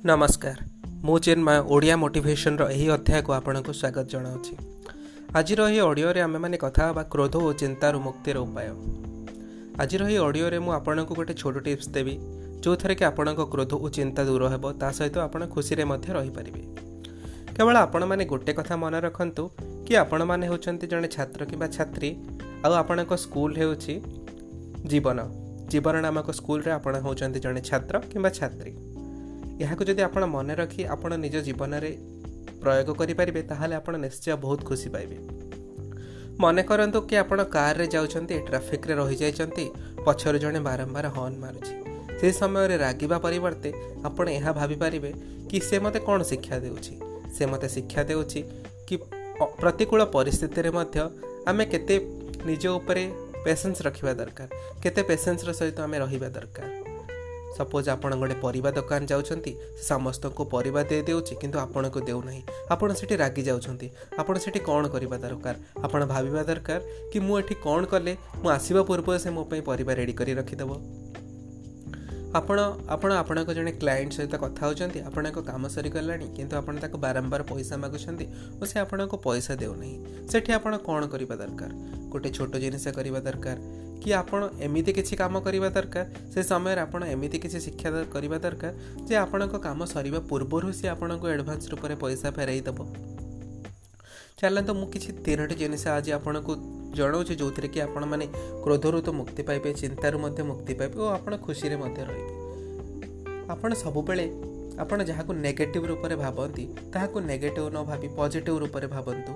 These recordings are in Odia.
ନମସ୍କାର। ମୁଁ ଚିନ୍ମୟ ଓଡ଼ିଆ ମୋଟିଭେସନର ଏହି ଅଧ୍ୟାୟକୁ ଆପଣଙ୍କୁ ସ୍ୱାଗତ ଜଣାଉଛି। ଆଜିର ଏହି ଅଡ଼ିଓରେ ଆମେମାନେ କଥା ହେବା କ୍ରୋଧ ଓ ଚିନ୍ତାରୁ ମୁକ୍ତିର ଉପାୟ। ଆଜିର ଏହି ଅଡ଼ିଓରେ ମୁଁ ଆପଣଙ୍କୁ ଗୋଟେ ଛୋଟ ଟିପ୍ସ ଦେବି ଯେଉଁଥିରେ କି ଆପଣଙ୍କ କ୍ରୋଧ ଓ ଚିନ୍ତା ଦୂର ହେବ ତା ସହିତ ଆପଣ ଖୁସିରେ ମଧ୍ୟ ରହିପାରିବେ। କେବଳ ଆପଣମାନେ ଗୋଟେ କଥା ମନେ ରଖନ୍ତୁ କି ଆପଣମାନେ ହେଉଛନ୍ତି ଜଣେ ଛାତ୍ର କିମ୍ବା ଛାତ୍ରୀ ଆଉ ଆପଣଙ୍କ ସ୍କୁଲ ହେଉଛି ଜୀବନ। ଜୀବନ ନାମକ ସ୍କୁଲରେ ଆପଣ ହେଉଛନ୍ତି ଜଣେ ଛାତ୍ର କିମ୍ବା ଛାତ୍ରୀ। ଏହାକୁ ଯଦି ଆପଣ ମନେ ରଖି ଆପଣ ନିଜ ଜୀବନରେ ପ୍ରୟୋଗ କରିପାରିବେ ତାହେଲେ ଆପଣ ନିଶ୍ଚୟ ବହୁତ ଖୁସି ପାଇବେ। ମନେ କରନ୍ତୁ କି ଆପଣ କାରରେ ଯାଉଛନ୍ତି ଟ୍ରାଫିକ୍ରେ ରହିଯାଇଛନ୍ତି ପଛରୁ ଜଣେ ବାରମ୍ବାର ହର୍ନ ମାରୁଛି। ସେହି ସମୟରେ ରାଗିବା ପରିବର୍ତ୍ତେ ଆପଣ ଏହା ଭାବିପାରିବେ କି ସେ ମୋତେ କ'ଣ ଶିକ୍ଷା ଦେଉଛି? ସେ ମୋତେ ଶିକ୍ଷା ଦେଉଛି କି ପ୍ରତିକୂଳ ପରିସ୍ଥିତିରେ ମଧ୍ୟ ଆମେ କେତେ ନିଜ ଉପରେ ପେସେନ୍ସ ରଖିବା ଦରକାର କେତେ ପେସେନ୍ସର ସହିତ ଆମେ ରହିବା ଦରକାର। ସପୋଜ୍ ଆପଣ ଗୋଟେ ପରିବା ଦୋକାନ ଯାଉଛନ୍ତି ସେ ସମସ୍ତଙ୍କୁ ପରିବା ଦେଇଦେଉଛି କିନ୍ତୁ ଆପଣଙ୍କୁ ଦେଉନାହିଁ। ଆପଣ ସେଠି ରାଗି ଯାଉଛନ୍ତି। ଆପଣ ସେଠି କ'ଣ କରିବା ଦରକାର? ଆପଣ ଭାବିବା ଦରକାର କି ମୁଁ ଏଠି କ'ଣ କଲେ ମୁଁ ଆସିବା ପୂର୍ବରୁ ସେ ମୋ ପାଇଁ ପରିବା ରେଡ଼ି କରି ରଖିଦେବ। ଆପଣ ଆପଣ ଆପଣଙ୍କ ଜଣେ କ୍ଲାଏଣ୍ଟ ସହିତ କଥା ହେଉଛନ୍ତି ଆପଣଙ୍କ କାମ ସରିଗଲାଣି କିନ୍ତୁ ଆପଣ ତାକୁ ବାରମ୍ବାର ପଇସା ମାଗୁଛନ୍ତି ଓ ସେ ଆପଣଙ୍କୁ ପଇସା ଦେଉନାହିଁ। ସେଠି ଆପଣ କ'ଣ କରିବା ଦରକାର? ଗୋଟେ ଛୋଟ ଜିନିଷ କରିବା ଦରକାର। କି ଆପଣ ଏମିତି କିଛି କାମ କରିବା ଦରକାର ସେ ସମୟରେ ଆପଣ ଏମିତି କିଛି ଶିକ୍ଷା କରିବା ଦରକାର ଯେ ଆପଣଙ୍କ କାମ ସରିବା ପୂର୍ବରୁ ସେ ଆପଣଙ୍କୁ ଆଡ଼ଭାନ୍ସ ରୂପରେ ପଇସା ଫେରାଇ ଦେବ। ଚାଲନ୍ତୁ ମୁଁ କିଛି ତିନୋଟି ଜିନିଷ ଆଜି ଆପଣଙ୍କୁ ଜଣାଉଛି ଯେଉଁଥିରେ କି ଆପଣମାନେ କ୍ରୋଧରୁ ତ ମୁକ୍ତି ପାଇବେ ଚିନ୍ତାରୁ ମଧ୍ୟ ମୁକ୍ତି ପାଇବେ ଓ ଆପଣ ଖୁସିରେ ମଧ୍ୟ ରହିବେ। ଆପଣ ସବୁବେଳେ ଆପଣ ଯାହାକୁ ନେଗେଟିଭ୍ ରୂପରେ ଭାବନ୍ତି ତାହାକୁ ନେଗେଟିଭ୍ ନ ଭାବି ପଜିଟିଭ୍ ରୂପରେ ଭାବନ୍ତୁ।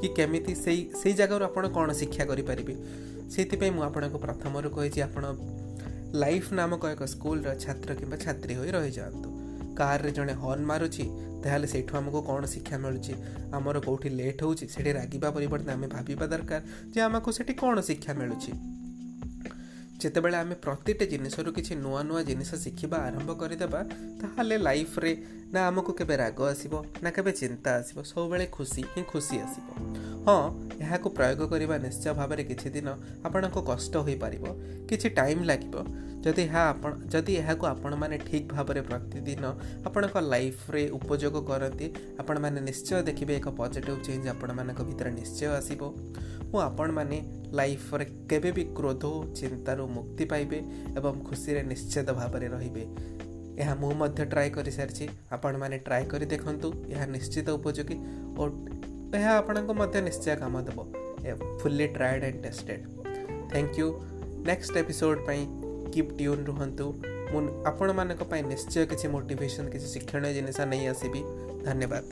କି କେମିତି ସେଇ ସେଇ ଜାଗାରୁ ଆପଣ କ'ଣ ଶିକ୍ଷା କରିପାରିବେ? ସେଇଥିପାଇଁ ମୁଁ ଆପଣଙ୍କୁ ପ୍ରଥମରୁ କହିଛି ଆପଣ ଲାଇଫ୍ ନାମକ ଏକ ସ୍କୁଲର ଛାତ୍ର କିମ୍ବା ଛାତ୍ରୀ ହୋଇ ରହିଯାଆନ୍ତୁ। କାର୍ରେ ଜଣେ ହର୍ନ ମାରୁଛି ତାହେଲେ ସେଇଠୁ ଆମକୁ କ'ଣ ଶିକ୍ଷା ମିଳୁଛି? ଆମର କେଉଁଠି ଲେଟ୍ ହେଉଛି ସେଠି ରାଗିବା ପରିବର୍ତ୍ତେ ଆମେ ଭାବିବା ଦରକାର ଯେ ଆମକୁ ସେଠି କ'ଣ ଶିକ୍ଷା ମିଳୁଛି? ଯେତେବେଳେ ଆମେ ପ୍ରତିଟି ଜିନିଷରୁ କିଛି ନୂଆ ନୂଆ ଜିନିଷ ଶିଖିବା ଆରମ୍ଭ କରିଦେବା ତାହେଲେ ଲାଇଫ୍ରେ ନା ଆମକୁ କେବେ ରାଗ ଆସିବ ନା କେବେ ଚିନ୍ତା ଆସିବ ସବୁବେଳେ ଖୁସି ହିଁ ଖୁସି ଆସିବ। ହଁ ଏହାକୁ ପ୍ରୟୋଗ କରିବା ନିଶ୍ଚୟ ଭାବରେ କିଛି ଦିନ ଆପଣଙ୍କୁ କଷ୍ଟ ହୋଇପାରିବ କିଛି ଟାଇମ୍ ଲାଗିବ ଯଦି ଏହା ଆପଣ ଯଦି ଏହାକୁ ଆପଣମାନେ ଠିକ୍ ଭାବରେ ପ୍ରତିଦିନ ଆପଣଙ୍କ ଲାଇଫ୍ରେ ଉପଯୋଗ କରନ୍ତି ଆପଣମାନେ ନିଶ୍ଚୟ ଦେଖିବେ ଏକ ପଜିଟିଭ୍ ଚେଞ୍ଜ ଆପଣମାନଙ୍କ ଭିତରେ ନିଶ୍ଚୟ ଆସିବ। ଓ ଆପଣମାନେ ଲାଇଫ୍ରେ କେବେ ବି କ୍ରୋଧ ଚିନ୍ତାରୁ ମୁକ୍ତି ପାଇବେ ଏବଂ ଖୁସିରେ ନିଶ୍ଚିତ ଭାବରେ ରହିବେ। ଏହା ମୁଁ ମଧ୍ୟ ଟ୍ରାଏ କରିସାରିଛି। ଆପଣମାନେ ଟ୍ରାଏ କରି ଦେଖନ୍ତୁ ଏହା ନିଶ୍ଚିତ ଉପଯୋଗୀ ଓ ଏହା ଆପଣଙ୍କୁ ମଧ୍ୟ ନିଶ୍ଚୟ କାମ ଦେବ। Fully tried and tested thank you next episode ପାଇଁ କିପ୍ ଟ୍ୟୁନ୍ ରୁହନ୍ତୁ। ମୁଁ ଆପଣମାନଙ୍କ ପାଇଁ ନିଶ୍ଚୟ କିଛି ମୋଟିଭେସନ୍ କିଛି ଶିକ୍ଷଣୀୟ ଜିନିଷ ନେଇ ଆସିବି। ଧନ୍ୟବାଦ।